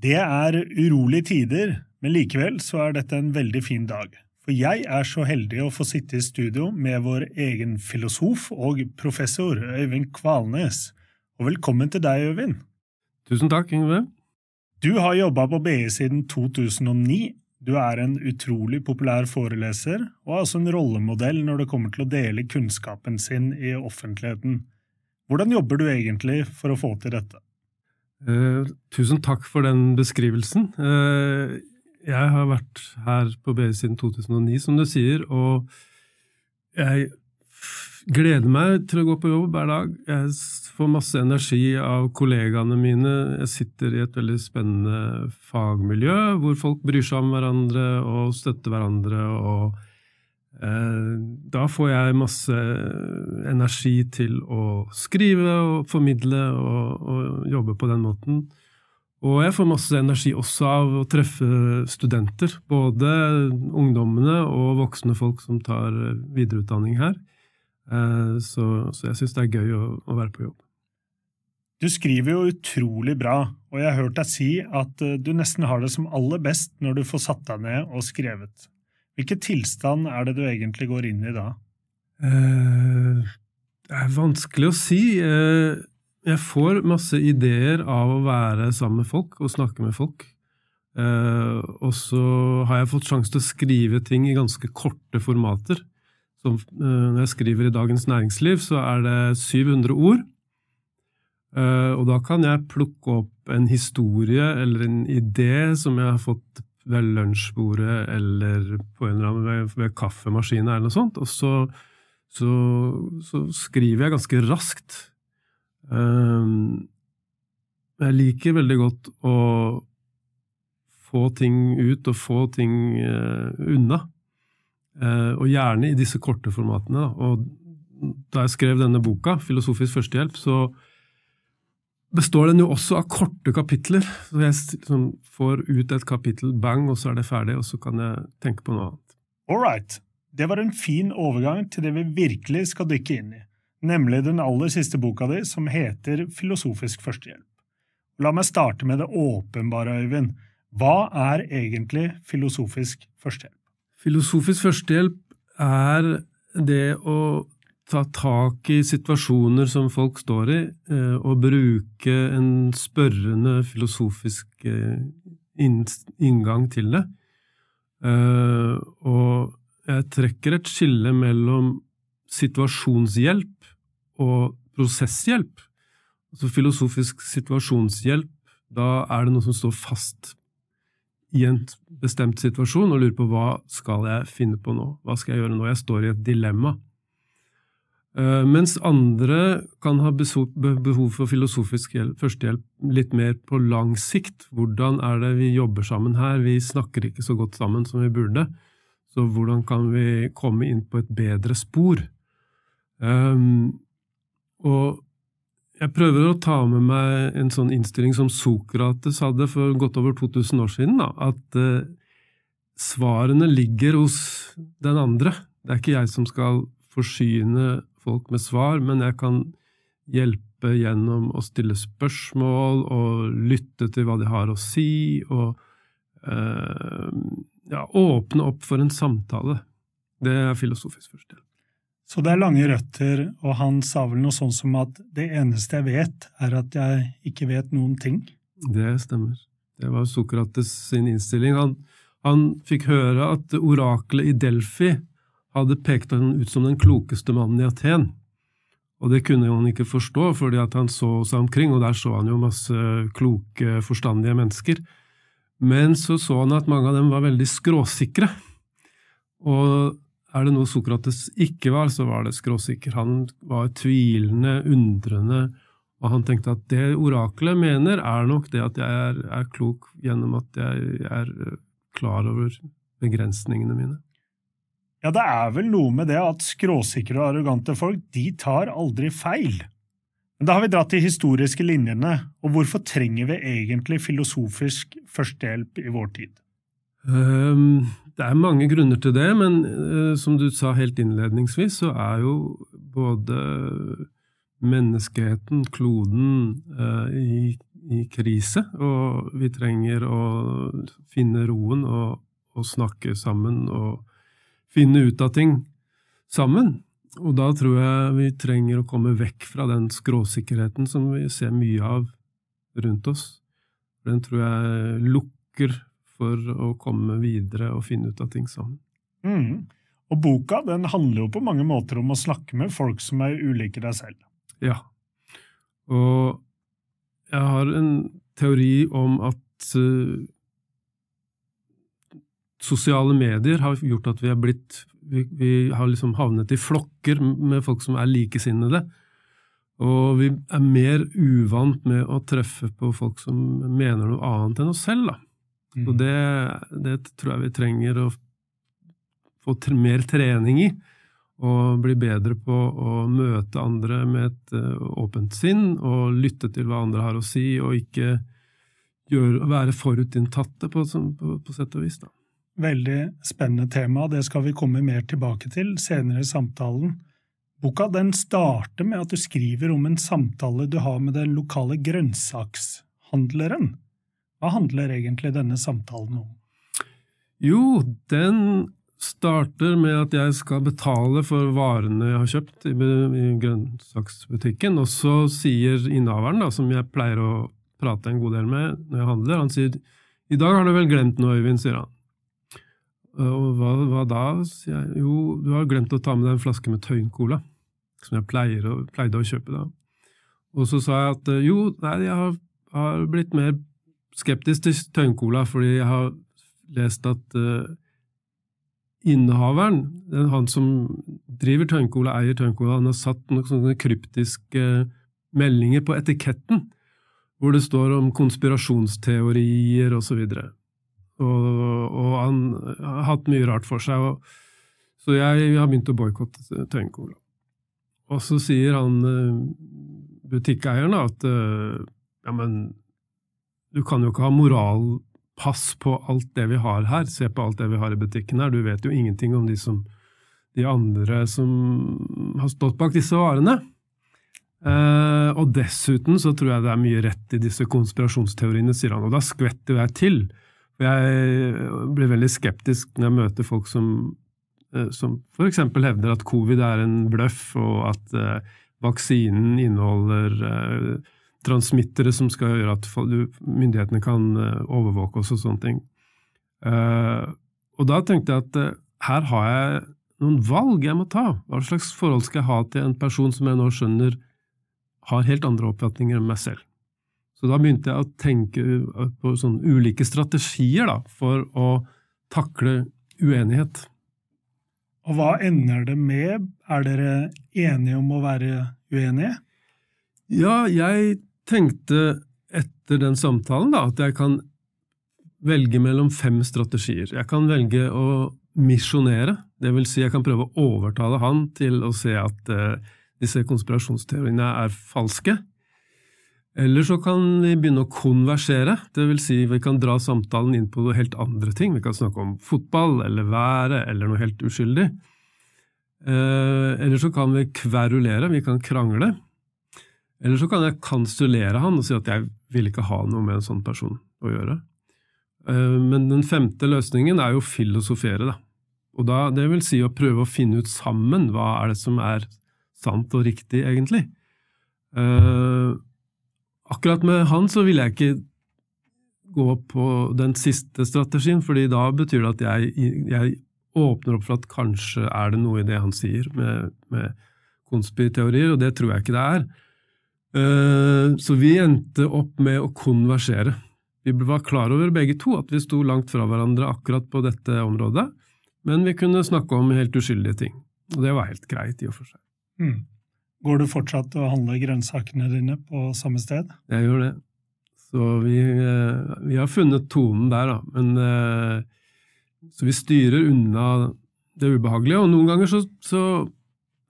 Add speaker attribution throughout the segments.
Speaker 1: Det er urolige tider, men likevel så er dette en veldig fin dag. For jeg er så heldig å få sitte i studio med vår egen filosof og professor Øyvind Kvalnes. Og velkommen til deg, Øyvind.
Speaker 2: Tusen takk, Yngve.
Speaker 1: Du har jobba på BI siden 2009. Du er en utrolig populær foreleser, og er også en rollemodell når det kommer til å dele kunnskapen sin i offentligheten. Hvordan jobber du egentlig for å få til dette?
Speaker 2: Uh, tusen takk for den beskrivelsen. Uh, jeg har vært her på BI siden 2009, som du sier, og jeg gleder meg til å gå på jobb hver dag. Jeg får masse energi av kollegaene mine. Jeg sitter i et veldig spennende fagmiljø hvor folk bryr seg om hverandre og støtter hverandre. og Eh, da får jeg masse energi til å skrive og formidle og, og, jobbe på den måten. Og jeg får masse energi også av å treffe studenter, både ungdommene og voksne folk som tar videreutdanning her. Eh, så, så jeg syns det er gøy å, å, være på jobb.
Speaker 1: Du skriver jo utrolig bra, og jeg har hørt deg si at eh, du nesten har det som aller best når du får satt deg ned og skrevet. Hvilken tilstand er det du egentlig går inn i da?
Speaker 2: Uh, det er vanskelig å si. Uh, jeg får masse ideer av å være sammen med folk og snakke med folk. Uh, og så har jeg fått sjanse til å skrive ting i ganske korte formater. Så, når jeg skriver i Dagens Næringsliv, så er det 700 ord. og da kan jeg plukke opp en historie eller en idé som jeg har fått ved lunsjbordet eller på en eller annen ved, ved kaffemaskinen eller noe sånt. Og så, så, så skriver jeg ganske raskt. Um, jeg liker veldig godt å få ting ut og få ting uh, unna. Uh, og gjerne i disse korte formatene. Da. Og da jeg skrev denne boka, 'Filosofisk førstehjelp', så består den jo også av korte kapitler. Så jeg liksom får ut et kapittel, bang, og så er det ferdig, og så kan jeg tenke på noe annet.
Speaker 1: All right. Det var en fin overgang til det vi virkelig skal dykke inn i, nemlig den aller siste boka di, som heter Filosofisk førstehjelp. La meg starte med det åpenbare, Øyvind. Hva er egentlig filosofisk førstehjelp?
Speaker 2: Filosofisk førstehjelp er det å ta tak i situasjoner som folk står i, eh, og bruke en spørrende filosofisk eh, inngang til det. Eh, og jeg trekker et skille mellom situasjonshjelp og prosesshjelp. Altså filosofisk situasjonshjelp, da er det noe som står fast i en bestemt situasjon og lurer på hva skal jeg finne på nå, hva skal jeg gjøre nå, jeg står i et dilemma. Eh, mens andre kan ha behov for filosofisk førstehjelp litt mer på lang sikt. Hvordan er det vi jobber sammen her? Vi snakker ikke så godt sammen som vi burde. Så hvordan kan vi komme inn på et bedre spor? Um, og jeg prøver å ta med meg en sånn innstilling som Sokrates hadde for godt over 2000 år siden, da, at uh, svarene ligger hos den andre. Det er ikke jeg som skal forsyne folk med svar, men jeg kan hjelpe gjennom å stille spørsmål og lytte til hva de har å si, og eh, ja, åpne opp for en samtale. Det er filosofisk førstehjelp.
Speaker 1: Så det er lange røtter, og han sa vel noe sånn som at det eneste jeg vet, er at jeg ikke vet noen ting?
Speaker 2: Det stemmer. Det var Sokrates sin innstilling. Han, han fikk høre at oraklet i Delfi hadde pekt han ut som den klokeste mannen i Aten. Og det kunne han ikke forstå, fordi han så seg omkring, og der så han jo masse kloke, forstandige mennesker. Men så så han at mange av dem var veldig skråsikre. Og er det noe Sokrates ikke var, så var det skråsikker. Han var tvilende, undrende, og han tenkte at det oraklet mener, er nok det at jeg er, er klok gjennom at jeg er klar over begrensningene mine.
Speaker 1: Ja, det er vel noe med det at skråsikre og arrogante folk, de tar aldri feil. Men da har vi dratt de historiske linjene, og hvorfor trenger vi egentlig filosofisk førstehjelp i vår tid?
Speaker 2: Um, det er mange grunner til det, men uh, som du sa helt innledningsvis, så er jo både menneskeheten, kloden, uh, i, i krise, og vi trenger å finne roen og, og snakke sammen og finne ut av ting sammen. Og da tror jeg vi trenger å komme vekk fra den skråsikkerheten som vi ser mye av rundt oss. Den tror jeg lukker for å komme videre og finne ut av ting sammen.
Speaker 1: Mm. Og boka den handler jo på mange måter om å snakke med folk som er ulike deg selv.
Speaker 2: Ja. Og jeg har en teori om at uh, sosiale medier har gjort at vi er blitt vi, vi, har liksom havnet i flokker med folk som er likesinnede. Og vi er mer uvant med å treffe på folk som mener noe annet enn oss selv. da. Mm. Og det, det, tror jeg vi trenger å få mer trening i. Og bli bedre på å møte andre med et uh, åpent sinn, og lytte til hva andre har å si, og ikke gjøre, være forutinntatte, på, på, på sett og vis. da.
Speaker 1: Veldig spennende tema, det skal vi komme mer tilbake til senere i samtalen. Boka den starter med at du skriver om en samtale du har med den lokale grønnsakshandleren. Hva handler egentlig denne samtalen om?
Speaker 2: Jo, den starter med at jeg skal betale for varene jeg har kjøpt i, grønnsaksbutikken, og så sier innehaveren, som jeg pleier å prate en god del med når jeg handler, han sier i dag har du vel glemt noe, Øyvind, sier han. Og hva, hva, da? sier jeg. Jo, du har glemt å ta med deg en flaske med Tøyen-cola, som jeg å, pleide å kjøpe da. Og så sa jeg at jo, nei, jeg har, har blitt mer skeptisk til Tøyen-cola fordi jeg har lest at uh, innehaveren, han som driver Tøyen-cola, eier Tøyen-cola, han har satt noen sånne kryptiske meldinger på etiketten hvor det står om konspirasjonsteorier og så. Og, og, han har hatt mye rart for seg. Og, så jeg, har begynt å boikotte Tøyen-cola. Og så sier han eh, butikkeieren at eh, ja, men du kan jo ikke ha moralpass på alt det vi har her. Se på alt det vi har i butikken her. Du vet jo ingenting om de, som, de andre som har stått bak disse varene. Eh, og dessuten så tror jeg det er mye rett i disse konspirasjonsteoriene, sier han. Og da skvetter jeg til. Jeg blir veldig skeptisk når jeg møter folk som, eh, som f.eks. hevder at covid er en bløff, og at uh, vaksinen inneholder transmittere som skal gjøre at myndighetene kan overvåke oss og sånne ting. og da tenkte jeg at her har jeg noen valg jeg må ta. Hva slags forhold skal jeg ha til en person som jeg nå skjønner har helt andre oppfatninger enn meg selv? Så da begynte jeg å tenke på sånne ulike strategier da, for å takle uenighet.
Speaker 1: Og hva ender det med? Er dere enige om å være uenige?
Speaker 2: Ja, jeg tenkte etter den samtalen da, at jeg kan velge mellom fem strategier. Jeg kan velge å misjonere, det vil si jeg kan prøve å overtale han til å se at uh, disse konspirasjonsteoriene er falske. Eller så kan vi begynne å konversere, det vil si vi kan dra samtalen inn på noe helt andre ting. Vi kan snakke om fotball eller været eller noe helt uskyldig. Eh, eller så kan vi kverulere, vi kan krangle. Eller så kan jeg kansulere han og si at jeg vil ikke ha noe med en sånn person å gjøre. Eh, men den femte løsningen er jo å filosofere, da. Og da, det vil si å prøve å finne ut sammen hva er det som er sant og riktig, egentlig. Uh, Akkurat med han så ville jeg ikke gå på den siste strategien, fordi da betyr det at jeg, jeg åpner opp for at kanskje er det noe i det han sier med, med konspiteorier, og det tror jeg ikke det er. Uh, så vi endte opp med å konversere. Vi var klar over begge to at vi sto langt fra hverandre akkurat på dette området, men vi kunne snakke om helt uskyldige ting. Og det var helt greit, i og for seg. Mm.
Speaker 1: Går du fortsatt og handler grønnsakene dine på samme sted?
Speaker 2: Jeg gjør det. Så vi, eh, vi har funnet tonen der, da. Men, eh, så vi styrer unna det ubehagelige. Og noen ganger så, så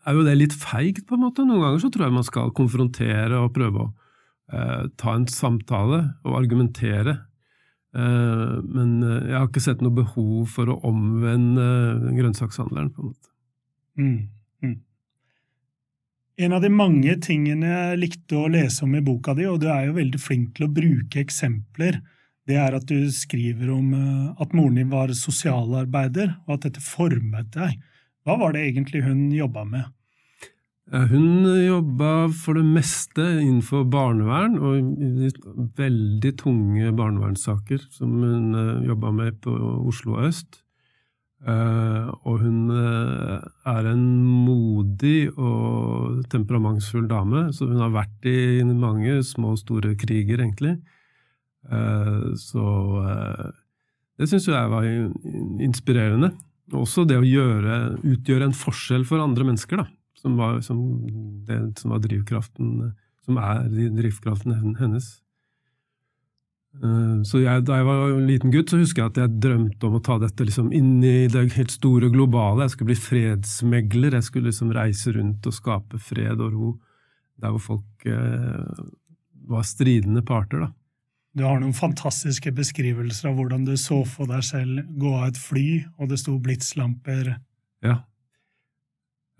Speaker 2: er jo det litt feigt, på en måte. Noen ganger så tror jeg man skal konfrontere og prøve å eh, ta en samtale og argumentere. Eh, men eh, jeg har ikke sett noe behov for å omvende grønnsakshandleren, på en måte. Mm.
Speaker 1: En av de mange tingene jeg likte å lese om i boka di, og du er jo veldig flink til å bruke eksempler, det er at du skriver om eh, at moren din var sosialarbeider, og at dette formet deg. Hva var det egentlig hun jobba med?
Speaker 2: Hun jobba for det meste innenfor barnevern, og i veldig tunge barnevernssaker som hun eh, jobba med på Oslo øst. Uh, og hun uh, er en modig og temperamentsfull dame, så hun har vært i mange små og store kriger, egentlig. Uh, så det syns jeg var inspirerende. Også det å gjøre, utgjøre en forskjell for andre mennesker, da, som var, som det, som var drivkraften, som er drivkraften hennes. Eh, så jeg, Da jeg var en liten gutt, så husker jeg at jeg drømte om å ta dette liksom inn i det helt store globale. Jeg skulle bli fredsmegler. Jeg skulle liksom reise rundt og skape fred og ro der hvor folk eh, var stridende parter. da.
Speaker 1: Du har noen fantastiske beskrivelser av hvordan du så for deg selv gå av et fly, og det sto blitslamper.
Speaker 2: Ja.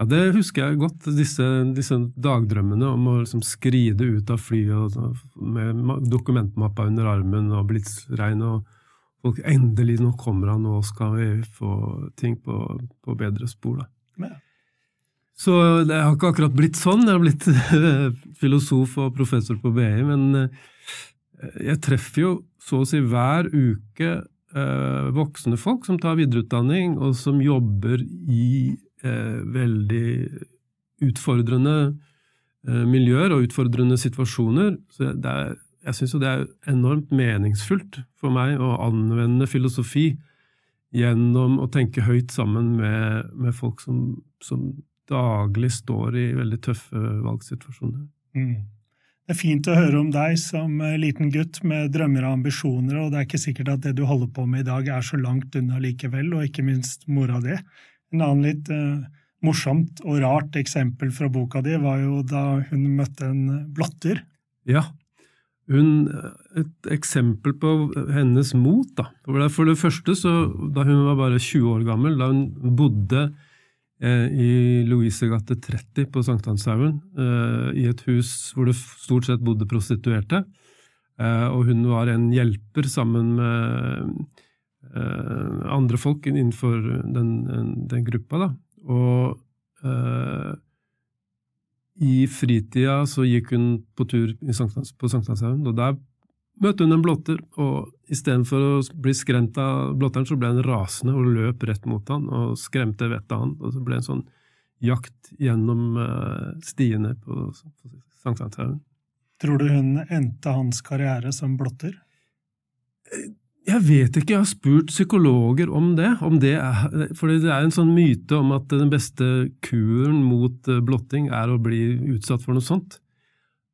Speaker 2: Ja, Det husker jeg godt, disse, disse dagdrømmene om å liksom skride ut av flyet med dokumentmappa under armen og blitsregn. og folk, Endelig, nå kommer han, nå skal vi få ting på, på bedre spor. da. Så det har ikke akkurat blitt sånn. Jeg har blitt filosof og professor på BI, men eh, jeg treffer jo så å si hver uke eh, voksne folk som tar videreutdanning, og som jobber i veldig utfordrende eh, miljøer og utfordrende situasjoner. Så det er, jeg syns jo det er enormt meningsfullt for meg å anvende filosofi gjennom å tenke høyt sammen med, med folk som, som, daglig står i veldig tøffe valgsituasjoner. Mm.
Speaker 1: Det er fint å høre om deg som eh, liten gutt med drømmer og ambisjoner, og det er ikke sikkert at det du holder på med i dag er så langt unna likevel, og ikke minst mora di. En annen litt uh, morsomt og rart eksempel fra boka di var jo da hun møtte en blotter.
Speaker 2: Ja. Hun, et eksempel på hennes mot. da. For det første, så, da hun var bare 20 år gammel, da hun bodde eh, i Louisegate 30 på Sankthanshaugen, eh, i et hus hvor det stort sett bodde prostituerte, eh, og hun var en hjelper sammen med andre folk innenfor den, den gruppa. Da. Og eh, i fritida så gikk hun på tur Sankthans, på Sankthanshaugen, og der møtte hun en blotter. og Istedenfor å bli skremt av blotteren, så ble hun rasende og løp rett mot han og skremte vettet av han. Og så ble det en sånn jakt gjennom uh, stiene på Sankthanshaugen.
Speaker 1: Tror du hun endte hans karriere som blotter?
Speaker 2: Jeg vet ikke, jeg har spurt psykologer om det. Om det er, for det er en sånn myte om at den beste kuren mot eh, blotting er å bli utsatt for noe sånt.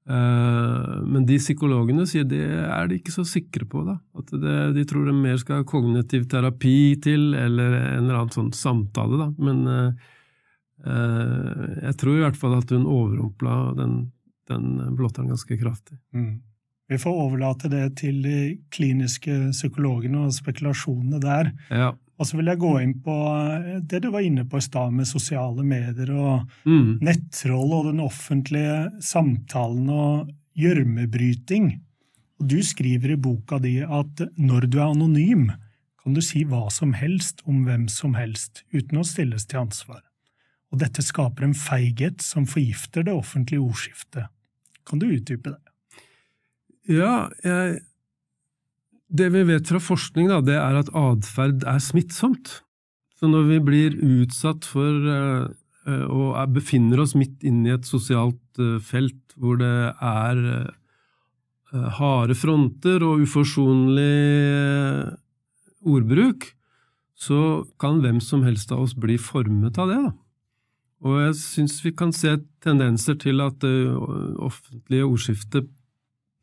Speaker 2: Eh, men de psykologene sier det er de ikke så sikre på. da. At det, De tror det mer skal kognitiv terapi til, eller en eller annen sånn samtale. da. Men uh, jeg tror i hvert fall at hun overrumpla den, den blotteren ganske kraftig. Mm.
Speaker 1: Vi får overlate det til de kliniske psykologene og spekulasjonene der.
Speaker 2: Ja.
Speaker 1: Og så vil jeg gå inn på eh, det du var inne på i stad med sosiale medier og mm. nettroll og den offentlige samtalen og gjørmebryting. Og du skriver i boka di at når du er anonym, kan du si hva som helst om hvem som helst uten å stilles til ansvar. Og dette skaper en feighet som forgifter det offentlige ordskiftet. Kan du utdype det?
Speaker 2: Ja, jeg, Det vi vet fra forskning, da, det er at atferd er smittsomt. Så når vi blir utsatt for uh, og er, befinner oss midt inne i et sosialt uh, felt hvor det er uh, harde fronter og uforsonlig ordbruk, så kan hvem som helst av oss bli formet av det. da. Og jeg syns vi kan se tendenser til at det offentlige ordskiftet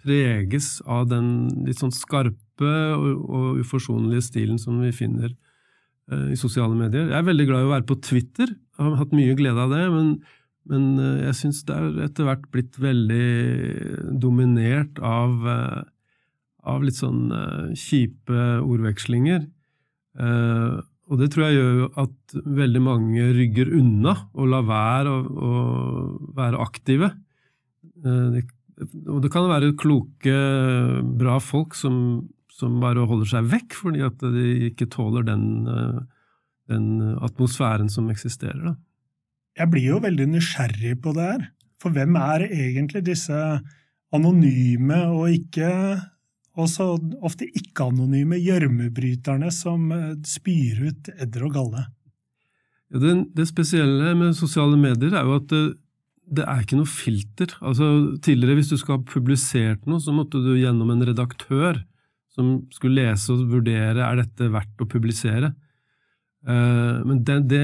Speaker 2: preges av den litt sånn skarpe og, og uforsonlige stilen som vi finner uh, i sosiale medier. Jeg er veldig glad i å være på Twitter, jeg har hatt mye glede av det, men, men uh, jeg syns det er etter hvert blitt veldig dominert av, uh, av litt sånn kjipe ordvekslinger. og det tror jeg gjør at veldig mange rygger unna og lar være å, være aktive. Eh, det, og det kan være kloke, bra folk som, som, bare holder seg vekk fordi at de ikke tåler den, eh, den atmosfæren som eksisterer. Da.
Speaker 1: Jeg blir jo veldig nysgjerrig på det her. For hvem er egentlig disse anonyme og ikke også ofte ikke-anonyme gjørmebryterne som eh, spyr ut edder og galle.
Speaker 2: Ja, det, det, spesielle med sosiale medier er jo at det, er ikke noe filter. Altså, tidligere, hvis du skulle ha publisert noe, så måtte du gjennom en redaktør som skulle lese og vurdere er dette verdt å publisere. Uh, men den, det,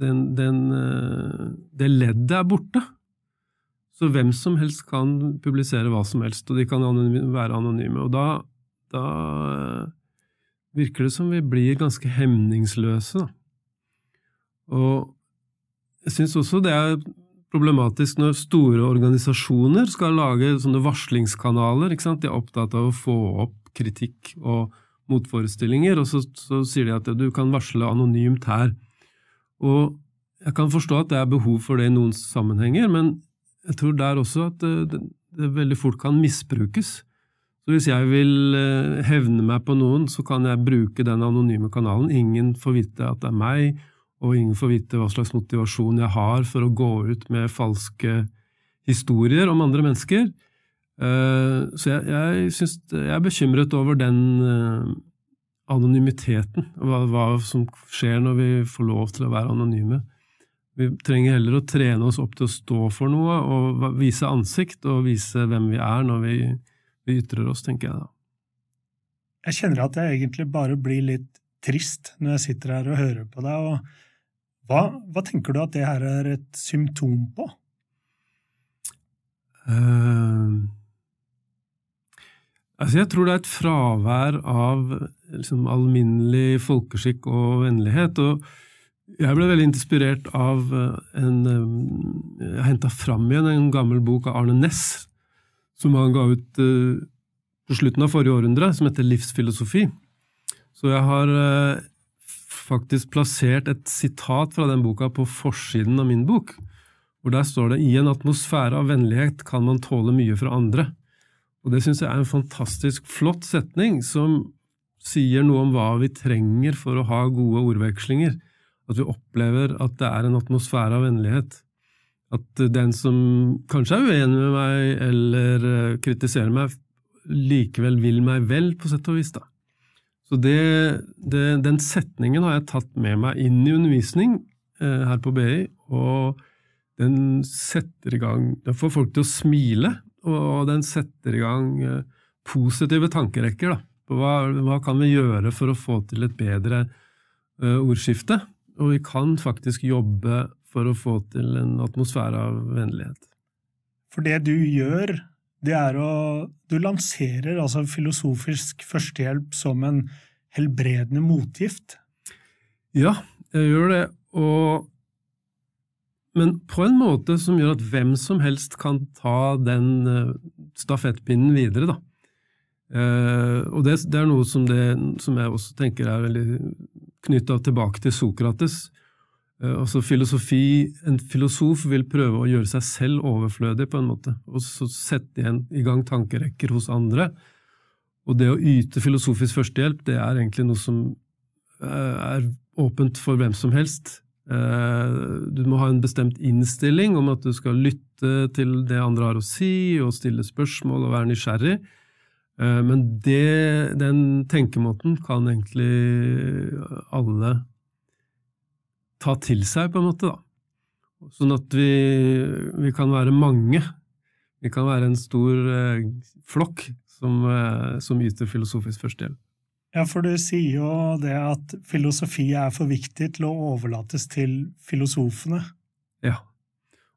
Speaker 2: den, den, uh, det leddet er borte. Så hvem som helst kan publisere hva som helst, og de kan anonyme, være anonyme. Og da, da, uh, virker det som vi blir ganske hemningsløse. Da. Og jeg syns også det er problematisk når store organisasjoner skal lage sånne varslingskanaler. ikke sant? De er opptatt av å få opp kritikk og motforestillinger, og så, så sier de at du kan varsle anonymt her. Og jeg kan forstå at det er behov for det i noen sammenhenger, men jeg tror der også at det, det, veldig fort kan misbrukes. Så Hvis jeg vil eh, hevne meg på noen, så kan jeg bruke den anonyme kanalen. Ingen får vite at det er meg, og ingen får vite hva slags motivasjon jeg har for å gå ut med falske historier om andre mennesker. Eh, så jeg, jeg, synes, jeg er bekymret over den eh, anonymiteten, hva, hva som skjer når vi får lov til å være anonyme. Vi trenger heller å trene oss opp til å stå for noe og vise ansikt og vise hvem vi er når vi, vi ytrer oss, tenker jeg da.
Speaker 1: Jeg kjenner at jeg egentlig bare blir litt trist når jeg sitter her og hører på deg. og Hva, hva tenker du at det her er et symptom på? Uh,
Speaker 2: altså jeg tror det er et fravær av liksom, alminnelig folkeskikk og vennlighet. og jeg ble veldig inspirert av eh, en eh, Jeg henta fram igjen en gammel bok av Arne Næss, som han ga ut uh, på slutten av forrige århundre, som heter Livsfilosofi. Så jeg har uh, faktisk plassert et sitat fra den boka på forsiden av min bok, hvor der står det i en atmosfære av vennlighet kan man tåle mye fra andre. Og det syns jeg er en fantastisk flott setning, som sier noe om hva vi trenger for å ha gode ordvekslinger at vi opplever at det er en atmosfære av vennlighet. At den som kanskje er uenig med meg eller eh, kritiserer meg, likevel vil meg vel, på sett og vis. da. Så det, det, Den setningen har jeg tatt med meg inn i undervisning eh, her på BI, og den setter i gang Den får folk til å smile, og den setter i gang eh, positive tankerekker. Hva, hva, kan vi gjøre for å få til et bedre eh, ordskifte? og vi kan faktisk jobbe for å få til en atmosfære av vennlighet.
Speaker 1: For det du gjør, det er å Du lanserer altså filosofisk førstehjelp som en helbredende motgift?
Speaker 2: Ja, jeg gjør det, og men på en måte som gjør at hvem som helst kan ta den uh, stafettpinnen videre, da. Uh, og det, det, er noe som, det, som jeg også tenker er veldig knytta tilbake til Sokrates. Eh, altså filosofi, En filosof vil prøve å gjøre seg selv overflødig, på en måte, og så sette igjen, i gang tankerekker hos andre. Og det å yte filosofisk førstehjelp, det er egentlig noe som eh, er åpent for hvem som helst. Eh, du må ha en bestemt innstilling om at du skal lytte til det andre har å si, og stille spørsmål og være nysgjerrig. Men det, den tenkemåten kan egentlig alle ta til seg, på en måte, da. Sånn at vi, vi kan være mange. Vi kan være en stor eh, flokk som, eh, som yter filosofisk førstehjelp.
Speaker 1: Ja, for du sier jo det at filosofi er for viktig til å overlates til filosofene.
Speaker 2: Ja,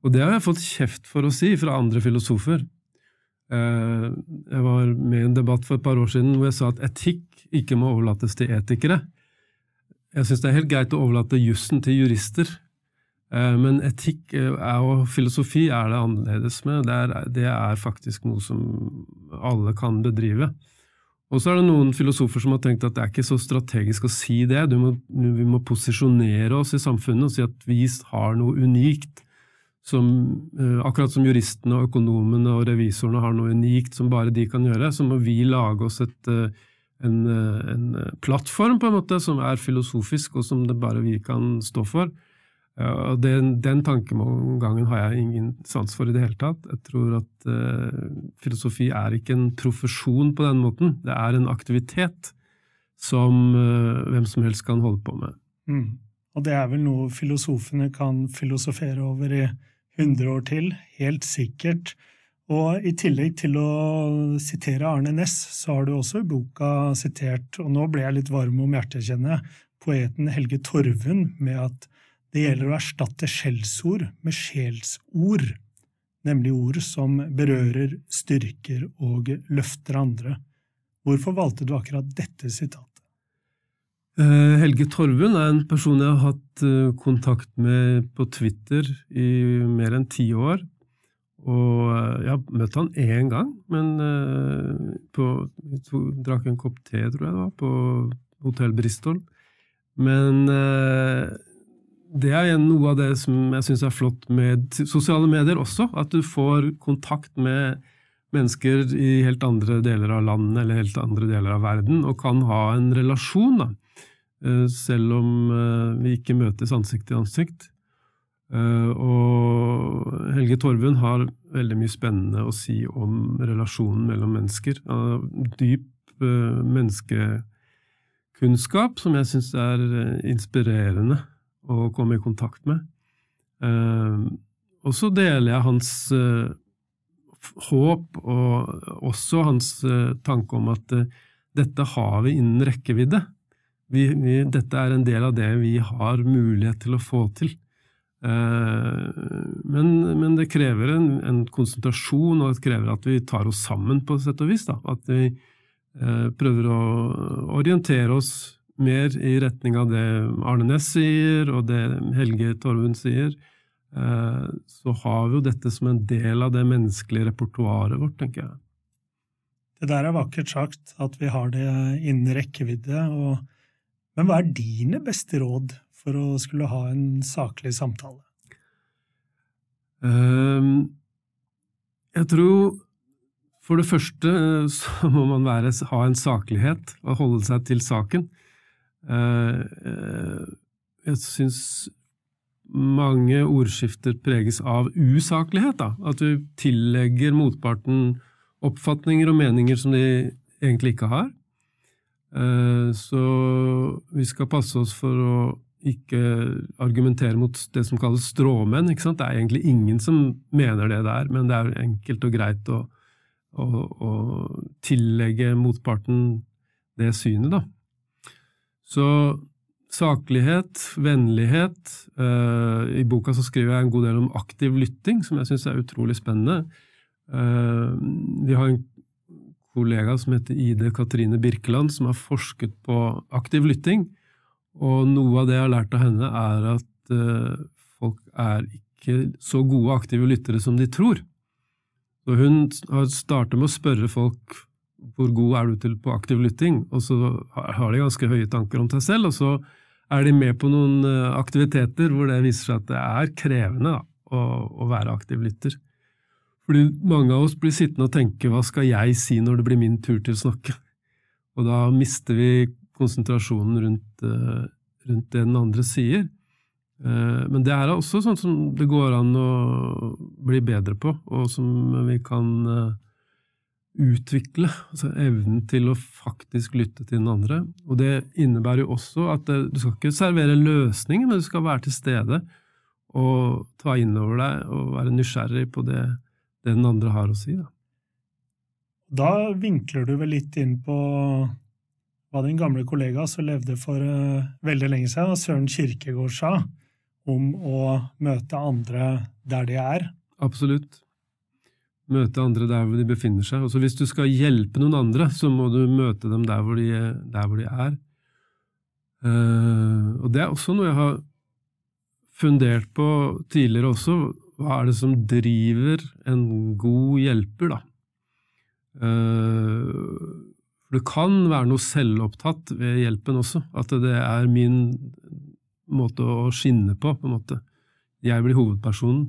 Speaker 2: og det har jeg fått kjeft for å si fra andre filosofer. Eh, jeg var med i en debatt for et par år siden hvor jeg sa at etikk ikke må overlates til etikere. Jeg syns det er helt greit å overlate jussen til jurister, eh, men etikk eh, og filosofi er det annerledes med. Det er, det er, faktisk noe som alle kan bedrive. Og så er det noen filosofer som har tenkt at det er ikke så strategisk å si det. Må, vi må posisjonere oss i samfunnet og si at vi har noe unikt. Som, eh, akkurat som juristene økonomene og revisorene har noe unikt som bare de kan gjøre, så må vi lage oss et, en, eh, en plattform på en måte som er filosofisk, og som det bare vi kan stå for. Og den, den tankegangen har jeg ingen sans for i det hele tatt. Jeg tror at uh, filosofi er ikke en profesjon på den måten. Det er en aktivitet som uh, hvem som helst kan holde på med.
Speaker 1: Mm. Og det er vel noe filosofene kan filosofere over i 100 år til, helt sikkert. Og i tillegg til å sitere Arne Næss, så har du også i boka sitert, og nå ble jeg litt varm om hjertet, kjenner poeten Helge Torvund med at det gjelder å erstatte skjellsord med sjelsord, nemlig ord som berører, styrker og løfter andre. Hvorfor valgte du akkurat dette sitatet?
Speaker 2: Eh, Helge Torvund er en person jeg har hatt eh, kontakt med på Twitter i mer enn ti år. Og eh, jeg har møtt han én gang, men på, vi drakk en kopp te, tror jeg det var, på Hotell Bristol. Men det er noe av det som jeg syns er flott med sosiale medier også. At du får kontakt med mennesker i helt andre deler av landet eller helt andre deler av verden, og kan ha en relasjon, da. Eh, selv om eh, vi ikke møtes ansikt til ansikt. Eh, og Helge Torvund har veldig mye spennende å si om relasjonen mellom mennesker. Dyp menneskekunnskap som jeg syns er inspirerende å komme i kontakt med. Og så deler jeg hans håp, og også hans tanke om at dette har vi innen rekkevidde. Vi, vi, dette er en del av det vi har mulighet til å få til. Men, men, det krever en, en, konsentrasjon, og det krever at vi tar oss sammen, på sett og vis. Da. At vi prøver å orientere oss mer i retning av det Arne Næss sier, og det Helge Torvund sier, eh, så har vi jo dette som en del av det menneskelige repertoaret vårt, tenker jeg.
Speaker 1: Det der er vakkert sagt, at vi har det innen rekkevidde. Og... Men hva er dine beste råd for å skulle ha en saklig samtale?
Speaker 2: Um, jeg tror for det første så må man være, ha en saklighet og holde seg til saken. Eh, eh, jeg syns mange ordskifter preges av usaklighet. Da. At du tillegger motparten oppfatninger og meninger som de egentlig ikke har. Eh, så vi skal passe oss for å ikke argumentere mot det som kalles stråmenn. Ikke sant? Det er egentlig ingen som mener det der, men det er enkelt og greit å, å, å tillegge motparten det synet, da. Så saklighet, vennlighet uh, I boka så skriver jeg en god del om aktiv lytting, som jeg syns er utrolig spennende. Uh, vi har en kollega som heter Ide Katrine Birkeland, som har forsket på aktiv lytting. Og noe av det jeg har lært av henne, er at uh, folk er ikke så gode aktive lyttere som de tror. Så hun har startet med å spørre folk hvor god er du til på aktiv lytting, og så har de ganske høye tanker om seg selv, og så er de med på noen eh, aktiviteter hvor det viser seg at det er krevende da, å, å, være aktiv lytter. Fordi mange av oss blir sittende og tenke hva skal jeg si når det blir min tur til å snakke? Og da mister vi konsentrasjonen rundt, uh, rundt det den andre sier. Uh, men det er også sånn som det går an å bli bedre på, og som vi kan uh, utvikle altså evnen til å faktisk lytte til den andre. Og det innebærer jo også at du skal ikke servere løsninger, men du skal være til stede og ta inn over deg og være nysgjerrig på det, det den andre har å si. Da.
Speaker 1: da vinkler du vel litt inn på hva din gamle kollega som levde for uh, veldig lenge siden, Søren Kirkegård sa om å møte andre der de er.
Speaker 2: Absolutt møte andre der hvor de befinner seg. Også hvis du skal hjelpe noen andre, så må du møte dem der hvor de, der hvor de er. Uh, og det er også noe jeg har fundert på tidligere også. Hva er det som driver en god hjelper, da? Uh, For det kan være noe selvopptatt ved hjelpen også, at det er min måte å skinne på, på en måte. Jeg blir hovedpersonen,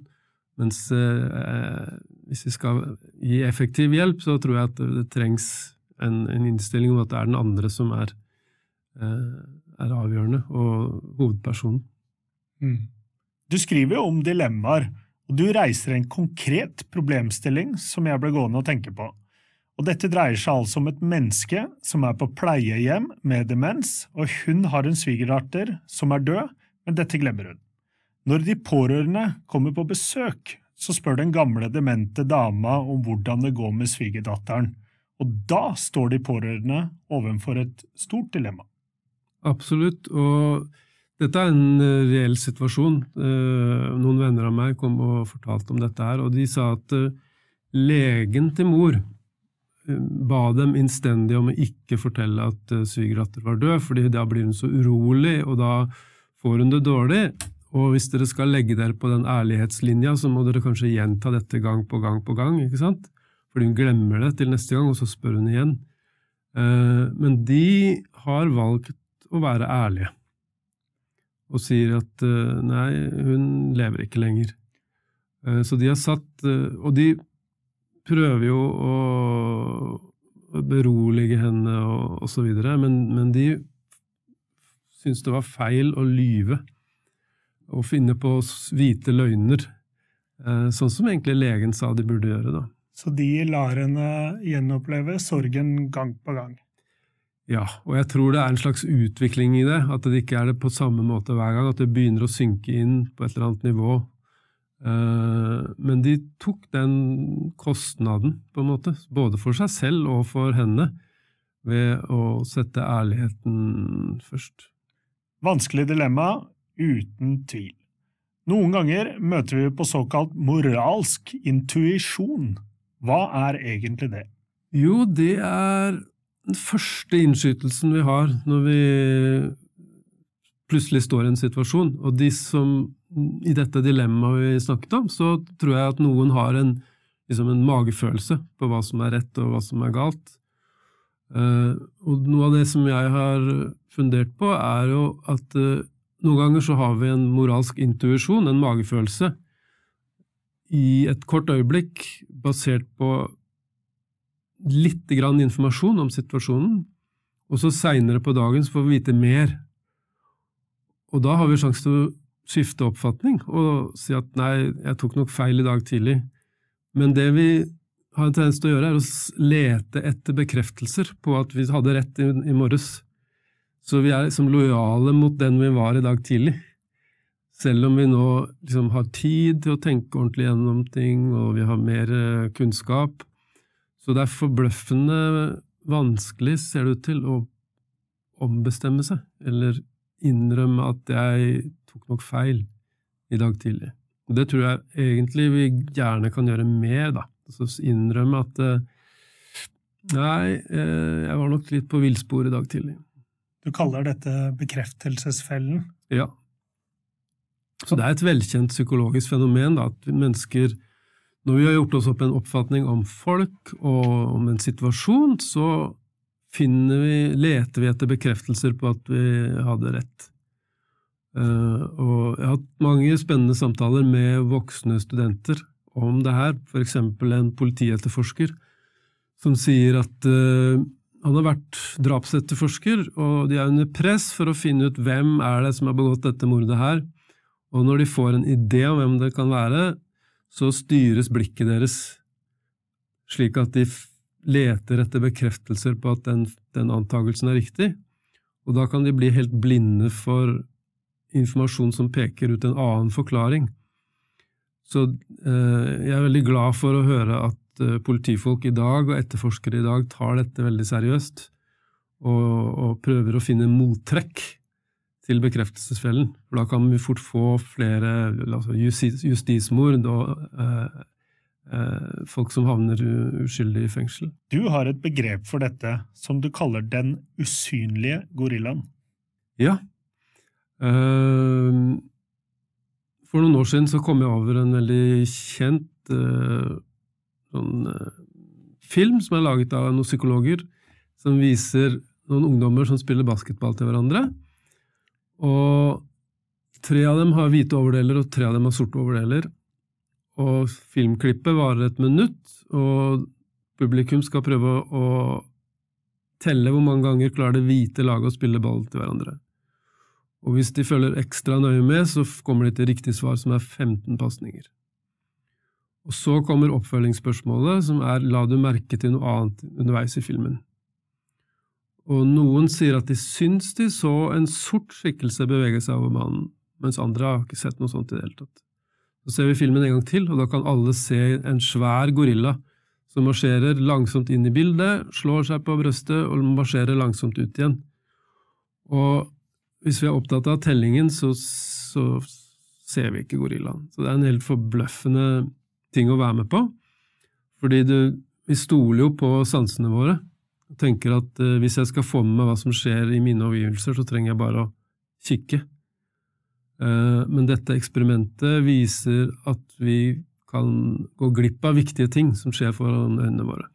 Speaker 2: mens eh, hvis vi skal gi effektiv hjelp, så tror jeg at det, trengs en, en, innstilling om at det er den andre som er, eh, er avgjørende, og hovedpersonen.
Speaker 1: Mm. Du skriver jo om dilemmaer, og du reiser en konkret problemstilling som jeg ble gående og tenke på. Og dette dreier seg altså om et menneske som er på pleiehjem med demens, og hun har en svigerdatter som er død, men dette glemmer hun. Når de pårørende kommer på besøk, så spør den gamle, demente dama om hvordan det går med svigerdatteren, og da står de pårørende overfor et stort dilemma.
Speaker 2: Absolutt, og dette er en eh, reell situasjon. Eh, noen venner av meg kom og fortalte om dette her, og de sa at eh, legen til mor ba dem innstendig om å ikke fortelle at svigerdatter var død, fordi da blir hun så urolig, og da får hun det dårlig. Og hvis dere skal legge dere på den ærlighetslinja, så må dere kanskje gjenta dette gang på gang på gang, ikke sant? Fordi hun glemmer det til neste gang, og så spør hun igjen. Men de har valgt å være ærlige og sier at uh, nei, hun lever ikke lenger. Så de har satt Og de prøver jo å, berolige henne og, osv., men, men de syntes det var feil å lyve og finne på hvite løgner, sånn som egentlig legen sa de burde gjøre. da.
Speaker 1: Så de lar henne gjenoppleve sorgen gang på gang?
Speaker 2: Ja, og jeg tror det er en slags utvikling i det. At det ikke er det på samme måte hver gang. At det begynner å synke inn på et eller annet nivå. Eh, men de tok den kostnaden, på en måte, både for seg selv og for henne, ved å sette ærligheten først.
Speaker 1: Vanskelig dilemma, uten tvil. Noen ganger møter vi på såkalt moralsk intuisjon. Hva er egentlig det?
Speaker 2: Jo, det er den første innskytelsen vi har når vi plutselig står i en situasjon, og de som i dette dilemmaet vi snakket om, så tror jeg at noen har en, liksom en magefølelse på hva som er rett og hva som er galt. Uh, og noe av det som jeg har fundert på, er jo at uh, noen ganger så har vi en moralsk intuisjon, en magefølelse, i et kort øyeblikk, basert på litt grann informasjon om situasjonen, og så seinere på dagen så får vi vite mer. Og da har vi sjanse til å skifte oppfatning og si at nei, jeg tok nok feil i dag tidlig. Men det vi har en tendens til å gjøre, er å lete etter bekreftelser på at vi hadde rett i, i morges. Så vi er liksom lojale mot den vi var i dag tidlig. Selv om vi nå liksom har tid til å tenke ordentlig gjennom ting, og vi har mer eh, kunnskap, så det er forbløffende vanskelig, ser det ut til, å ombestemme seg, eller innrømme at jeg tok nok feil i dag tidlig. Og det tror jeg egentlig vi gjerne kan gjøre mer, da. Altså innrømme at eh, nei, eh, jeg var nok litt på villspor i dag tidlig.
Speaker 1: Du kaller dette bekreftelsesfellen?
Speaker 2: Ja. Så det er et velkjent psykologisk fenomen da, at mennesker når vi har gjort oss opp en oppfatning om folk og om en situasjon, så vi, leter vi etter bekreftelser på at vi hadde rett. Uh, og jeg har hatt mange spennende samtaler med voksne studenter om det her, eksempel en politietterforsker som sier at uh, han har vært drapsetterforsker, og de er under press for å finne ut hvem er det som har begått dette mordet her, og når de får en idé om hvem det kan være, så styres blikket deres slik at de leter etter bekreftelser på at den, den antakelsen er riktig, og da kan de bli helt blinde for informasjon som peker ut en annen forklaring. Så eh, jeg er veldig glad for å høre at eh, politifolk i dag og etterforskere i dag tar dette veldig seriøst, og, og prøver å finne mottrekk til bekreftelsesfellen. For da kan vi fort få flere altså justis, justismord og eh, folk som havner uskyldig i fengsel.
Speaker 1: Du har et begrep for dette som du kaller den usynlige gorillaen.
Speaker 2: Ja. Eh, for noen år siden så kom jeg over en veldig kjent eh, sånn, eh, film som er laget av noen psykologer, som viser noen ungdommer som spiller basketball til hverandre. Og tre av dem har hvite overdeler, og tre av dem har sorte overdeler. Og filmklippet varer et minutt, og publikum skal prøve å telle hvor mange ganger klarer det hvite laget å spille ball til hverandre. Og hvis de følger ekstra nøye med, så kommer de til riktig svar, som er 15 pasninger. Og så kommer oppfølgingsspørsmålet, som er la du merke til noe annet underveis i filmen. Og noen sier at de syns de så en sort skikkelse bevege seg over mannen, mens andre har ikke sett noe sånt i det hele tatt. Så ser vi filmen en gang til, og da kan alle se en svær gorilla som marsjerer langsomt inn i bildet, slår seg på brøstet og marsjerer langsomt ut igjen. Og hvis vi er opptatt av tellingen, så, så ser vi ikke gorillaen. Så det er en helt forbløffende ting å være med på. Fordi du, vi stoler jo på sansene våre og tenker at eh, hvis jeg skal få med meg hva som skjer i mine omgivelser, så trenger jeg bare å kikke. Uh, men dette eksperimentet viser at vi kan gå glipp av viktige ting som skjer foran øynene våre.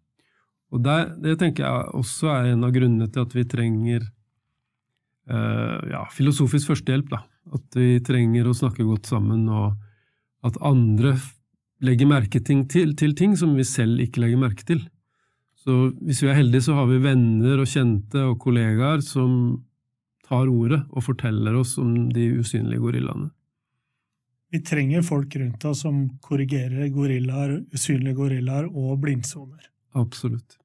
Speaker 2: Og der, Det tenker jeg også er en av grunnene til at vi trenger uh, ja, filosofisk førstehjelp. Da. At vi trenger å snakke godt sammen, og at andre legger merke til, til ting som vi selv ikke legger merke til. Så hvis vi er heldige, så har vi venner og kjente og kollegaer som tar ordet og forteller oss om de usynlige gorillaene.
Speaker 1: Vi trenger folk rundt oss som korrigerer gorillaer, usynlige gorillaer og blindsoner.
Speaker 2: Absolutt.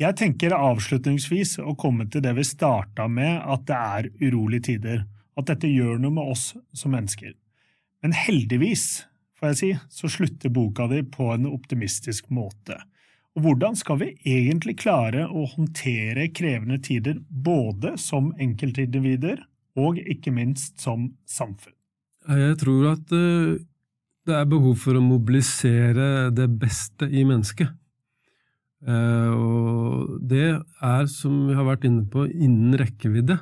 Speaker 1: Jeg tenker avslutningsvis å komme til det vi starta med, at det er urolige tider. At dette gjør noe med oss som mennesker. Men heldigvis får jeg si, så slutter boka di på en optimistisk måte. Og hvordan skal vi egentlig klare å håndtere krevende tider både som enkeltindivider og ikke minst som samfunn?
Speaker 2: Jeg tror at eh, det er behov for å mobilisere det beste i mennesket. Eh, og det er, som vi har vært inne på, innen rekkevidde.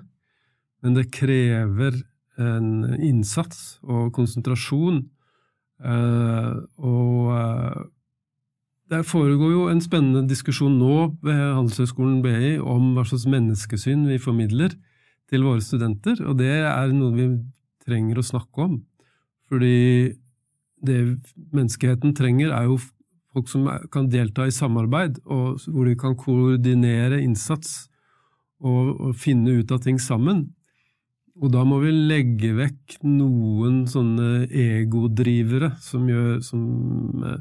Speaker 2: Men det krever en innsats og konsentrasjon Uh, og det foregår jo en spennende diskusjon nå ved Handelshøyskolen BI om hva slags menneskesyn vi formidler til våre studenter, og det er noe vi trenger å snakke om. Fordi det menneskeheten trenger, er jo folk som kan delta i samarbeid, og hvor de kan koordinere innsats og, og finne ut av ting sammen. Og da må vi legge vekk noen sånne egodrivere som, gjør, som, eh,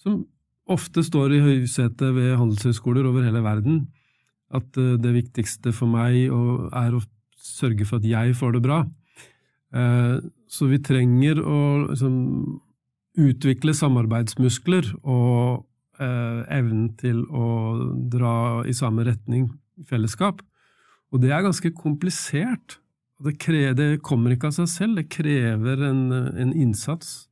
Speaker 2: som ofte står i høysetet ved handelshøyskoler over hele verden. At eh, det viktigste for meg er å sørge for at jeg får det bra. Eh, så vi trenger å liksom, utvikle samarbeidsmuskler og evnen til å dra i samme retning i fellesskap. Og det er ganske komplisert. Det, krever, det, kommer ikke av seg selv, det krever en, en innsats.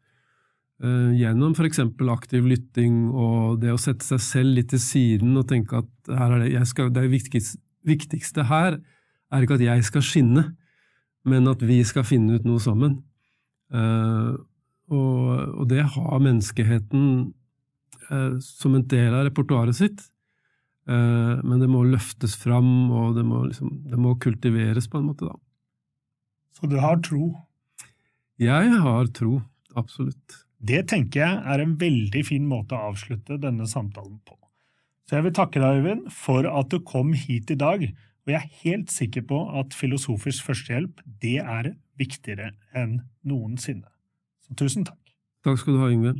Speaker 2: Uh, gjennom f.eks. aktiv lytting og det å sette seg selv litt til siden og tenke at er det, skal, det viktigste, viktigste her er ikke at jeg skal skinne, men at vi skal finne ut noe sammen. Uh, og, og, det har menneskeheten uh, som en del av repertoaret sitt. men det må løftes fram, og det må, liksom, det må kultiveres på en måte, da.
Speaker 1: Så du har tro?
Speaker 2: Jeg har tro, absolutt.
Speaker 1: Det tenker jeg er en veldig fin måte å avslutte denne samtalen på. Så jeg vil takke deg, Øyvind, for at du kom hit i dag, og jeg er helt sikker på at filosofisk førstehjelp det er viktigere enn noensinne. Så tusen takk.
Speaker 2: Takk skal du ha, Yngve.